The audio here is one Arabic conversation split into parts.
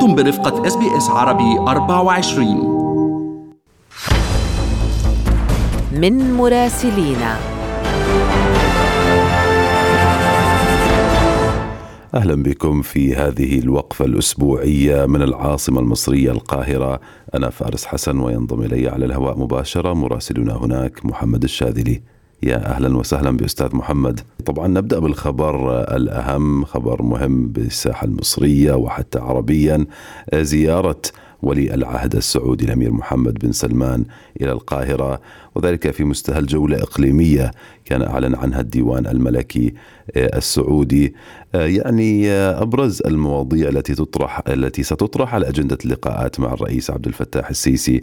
أنتم برفقة إس بي إس عربي 24 من مراسلينا. أهلا بكم في هذه الوقفة الأسبوعية من العاصمة المصرية القاهرة. أنا فارس حسن وينضم إلي على الهواء مباشرة مراسلنا هناك محمد الشاذلي. يا أهلا وسهلا بأستاذ محمد. طبعا نبدأ بالخبر الأهم خبر مهم بالساحة المصرية وحتى عربيا. زيارة ولي العهد السعودي الأمير محمد بن سلمان إلى القاهرة وذلك في مستهل جولة إقليمية كان أعلن عنها الديوان الملكي السعودي يعني أبرز المواضيع التي تطرح التي ستطرح على أجندة اللقاءات مع الرئيس عبد الفتاح السيسي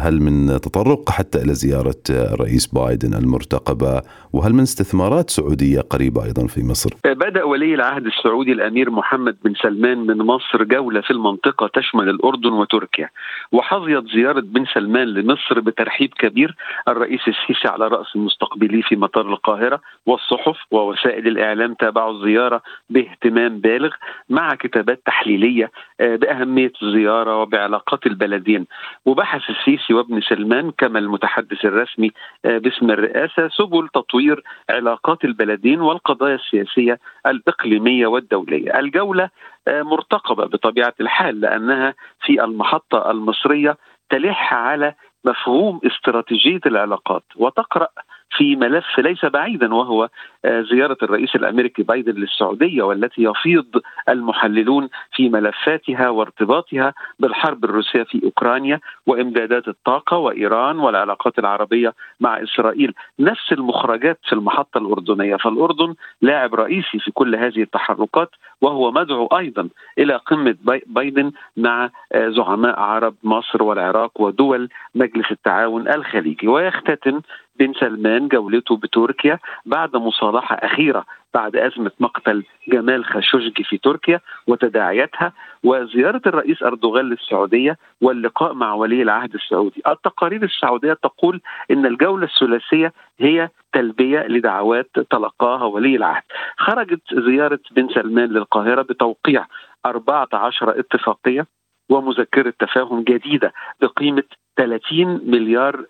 هل من تطرق حتى إلى زيارة الرئيس بايدن المرتقبة وهل من استثمارات سعودية قريبة أيضا في مصر؟ بدأ ولي العهد السعودي الأمير محمد بن سلمان من مصر جولة في المنطقة تشمل الأردن وتركيا وحظيت زيارة بن سلمان لمصر بترحيب كبير الرئيس السيسي على رأس المستقبلي في مطار القاهرة والصحف ووسائل الإعلام تابعوا الزيارة باهتمام بالغ مع كتابات تحليلية بأهمية الزيارة وبعلاقات البلدين وبحث السيسي وابن سلمان كما المتحدث الرسمي باسم الرئاسة سبل تطوير علاقات البلدين والقضايا السياسية الإقليمية والدولية. الجولة مرتقبة بطبيعة الحال لأنها في المحطة المصرية تلح على مفهوم استراتيجية العلاقات. وتقرأ في ملف ليس بعيدا وهو زيارة الرئيس الأمريكي بايدن للسعودية والتي يفيض المحللون في ملفاتها وارتباطها بالحرب الروسية في أوكرانيا وإمدادات الطاقة وإيران والعلاقات العربية مع إسرائيل، نفس المخرجات في المحطة الأردنية، فالأردن لاعب رئيسي في كل هذه التحركات وهو مدعو أيضا إلى قمة بايدن مع زعماء عرب مصر والعراق ودول مجلس التعاون الخليجي. ويختتم بن سلمان جولته بتركيا بعد مصالحة أخيرة بعد أزمة مقتل جمال خاشوججي في تركيا وتداعياتها وزيارة الرئيس أردوغان للسعودية واللقاء مع ولي العهد السعودي. التقارير السعودية تقول أن الجولة الثلاثية هي تلبية لدعوات تلقاها ولي العهد. خرجت زيارة بن سلمان للقاهرة بتوقيع 14 اتفاقية ومذكرة تفاهم جديدة بقيمة 30 مليار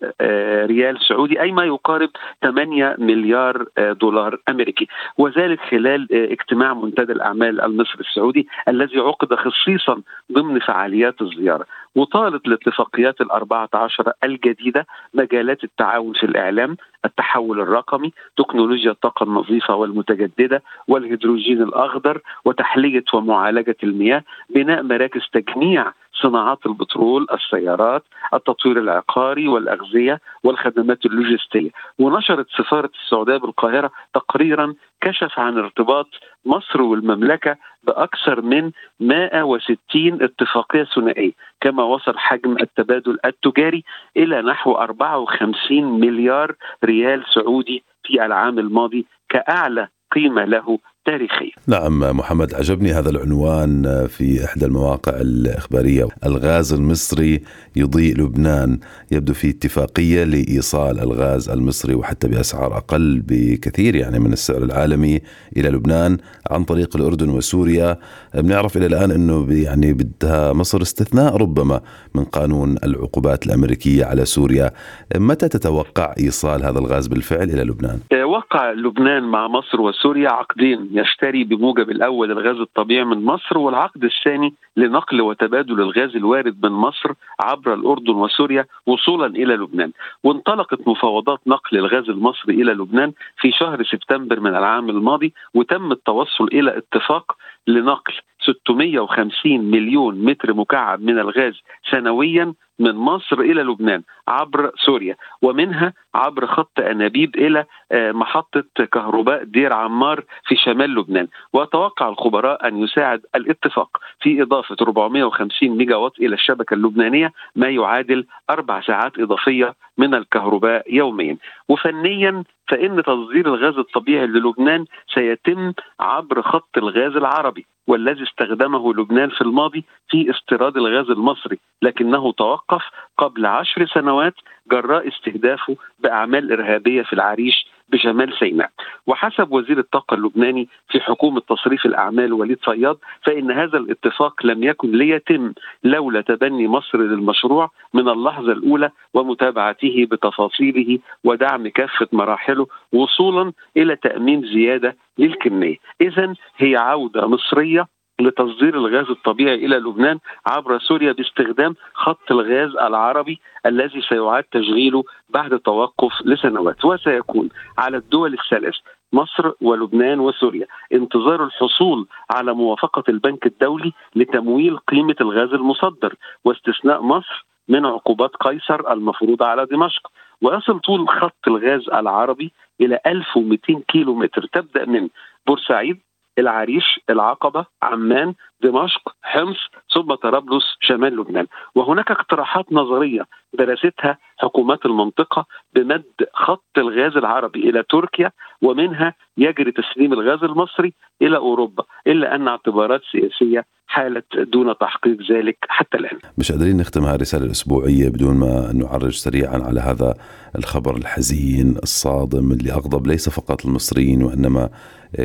ريال سعودي أي ما يقارب 8 مليار دولار أمريكي. وذلك خلال اجتماع منتدى الأعمال المصري السعودي الذي عقد خصيصا ضمن فعاليات الزيارة. وطالت الاتفاقيات الأربعة عشر الجديدة مجالات التعاون في الإعلام التحول الرقمي تكنولوجيا الطاقة النظيفة والمتجددة والهيدروجين الأخضر وتحلية ومعالجة المياه بناء مراكز تجميع صناعات البترول السيارات التطوير العقاري والأغذية والخدمات اللوجستية. ونشرت سفارة السعودية بالقاهرة تقريرا كشف عن ارتباط مصر والمملكة بأكثر من 160 اتفاقية ثنائية كما وصل حجم التبادل التجاري إلى نحو 54 مليار ريال سعودي في العام الماضي كأعلى قيمة له تاريخية نعم محمد عجبني هذا العنوان في إحدى المواقع الإخبارية. الغاز المصري يضيء لبنان. يبدو في اتفاقية لإيصال الغاز المصري وحتى بأسعار أقل بكثير يعني من السعر العالمي إلى لبنان عن طريق الأردن وسوريا. بنعرف إلى الآن أنه يعني بدها مصر استثناء ربما من قانون العقوبات الأمريكية على سوريا. متى تتوقع إيصال هذا الغاز بالفعل إلى لبنان؟ وقع لبنان مع مصر وسوريا عقدين. يشتري بموجب الأول الغاز الطبيعي من مصر والعقد الثاني لنقل وتبادل الغاز الوارد من مصر عبر الأردن وسوريا وصولا إلى لبنان. وانطلقت مفاوضات نقل الغاز المصري إلى لبنان في شهر سبتمبر من العام الماضي وتم التوصل إلى اتفاق لنقل 650 مليون متر مكعب من الغاز سنويا من مصر إلى لبنان عبر سوريا ومنها عبر خط أنابيب إلى محطة كهرباء دير عمار في شمال لبنان. وتوقع الخبراء أن يساعد الاتفاق في إضافة 450 ميجا وات إلى الشبكة اللبنانية ما يعادل أربع ساعات إضافية من الكهرباء يوميا. وفنيا فإن تصدير الغاز الطبيعي للبنان سيتم عبر خط الغاز العربي. والذي استخدمه لبنان في الماضي في استيراد الغاز المصري لكنه توقف قبل عشر سنوات جراء استهدافه بأعمال إرهابية في العريش بشمال سيناء. وحسب وزير الطاقة اللبناني في حكومة تصريف الأعمال وليد صياد فإن هذا الاتفاق لم يكن ليتم لولا تبني مصر للمشروع من اللحظة الأولى ومتابعته بتفاصيله ودعم كافة مراحله وصولا إلى تأمين زيادة للكمية. إذا هي عودة مصرية لتصدير الغاز الطبيعي إلى لبنان عبر سوريا باستخدام خط الغاز العربي الذي سيعاد تشغيله بعد توقف لسنوات. وسيكون على الدول الثلاث مصر ولبنان وسوريا انتظار الحصول على موافقة البنك الدولي لتمويل قيمة الغاز المصدر واستثناء مصر من عقوبات قيصر المفروضه على دمشق. ويصل طول خط الغاز العربي إلى 1200 كيلو متر تبدأ من بورسعيد العريش العقبة عمان دمشق حمص ثم طرابلس شمال لبنان. وهناك اقتراحات نظرية درستها حكومات المنطقة بمد خط الغاز العربي إلى تركيا ومنها يجري تسليم الغاز المصري إلى أوروبا إلا أن اعتبارات سياسية حالت دون تحقيق ذلك حتى الآن. مش قادرين نختم هذه الرسالة الأسبوعية بدون ما نعرج سريعا على هذا الخبر الحزين الصادم اللي أغضب ليس فقط المصريين وإنما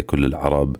كل العرب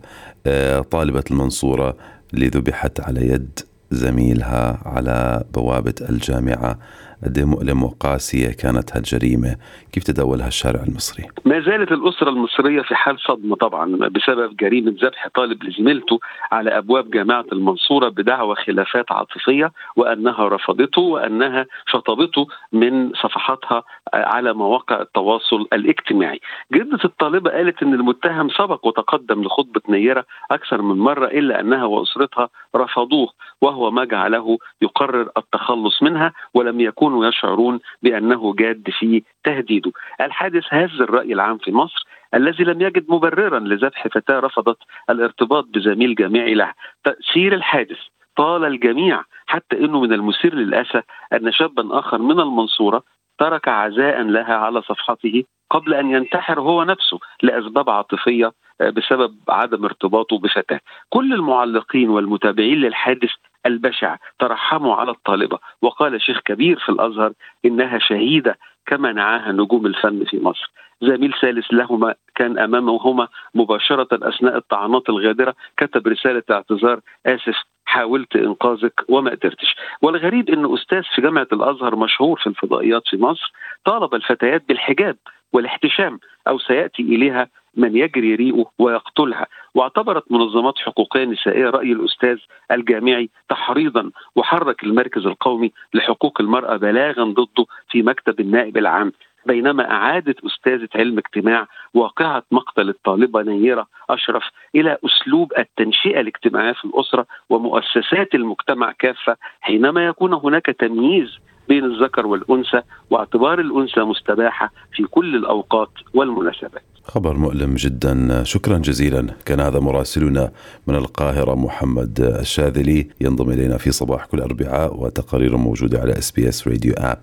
آه، طالبة المنصورة اللي ذبحت على يد زميلها على بوابة الجامعة قد إيه مؤلم وقاسية كانت هالجريمة. كيف تداولها الشارع المصري؟ ما زالت الأسرة المصرية في حال صدمة طبعا بسبب جريمة ذبح طالب لزميلته على أبواب جامعة المنصورة بدعوى خلافات عاطفية وأنها رفضته وأنها شطبته من صفحاتها على مواقع التواصل الاجتماعي. جدة الطالبة قالت أن المتهم سبق وتقدم لخطبة نيرة أكثر من مرة إلا أنها وأسرتها رفضوه وهو ما جعله يقرر التخلص منها ولم يكونوا يشعرون بأنه جاد في تهديده الحادث هز الرأي العام في مصر الذي لم يجد مبررا لذبح فتاة رفضت الارتباط بزميل جامعي لها تأثير الحادث طال الجميع حتى إنه من المثير للأسى أن شابا آخر من المنصورة ترك عزاء لها على صفحته قبل أن ينتحر هو نفسه لأسباب عاطفية بسبب عدم ارتباطه بفتاة. كل المعلقين والمتابعين للحادث البشع ترحموا على الطالبة وقال شيخ كبير في الأزهر إنها شهيدة كما نعاها نجوم الفن في مصر. زميل ثالث لهما كان أمامهما مباشرة أثناء الطعنات الغادرة كتب رسالة اعتذار آسف حاولت إنقاذك وما قدرتش والغريب إن أستاذ في جامعة الأزهر مشهور في الفضائيات في مصر طالب الفتيات بالحجاب والاحتشام أو سيأتي إليها من يجري ريقه ويقتلها. واعتبرت منظمات حقوقية نسائية رأي الأستاذ الجامعي تحريضا وحرك المركز القومي لحقوق المرأة بلاغا ضده في مكتب النائب العام. بينما أعادت أستاذة علم اجتماع واقعة مقتل الطالبة نيرة أشرف إلى أسلوب التنشئة الاجتماعية في الأسرة ومؤسسات المجتمع كافة حينما يكون هناك تمييز بين الذكر والأنثى واعتبار الأنثى مستباحة في كل الأوقات والمناسبات. خبر مؤلم جدا. شكرا جزيلا. كان هذا مراسلنا من القاهرة محمد الشاذلي. ينضم إلينا في صباح كل أربعاء وتقارير موجودة على SBS Radio app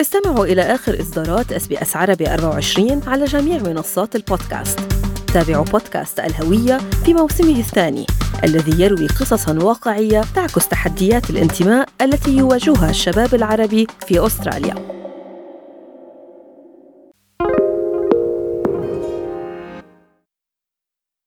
استمعوا إلى آخر إصدارات SBS عربي 24 على جميع منصات البودكاست. تابعوا بودكاست الهوية في موسمه الثاني الذي يروي قصصا واقعية تعكس تحديات الانتماء التي يواجهها الشباب العربي في أستراليا.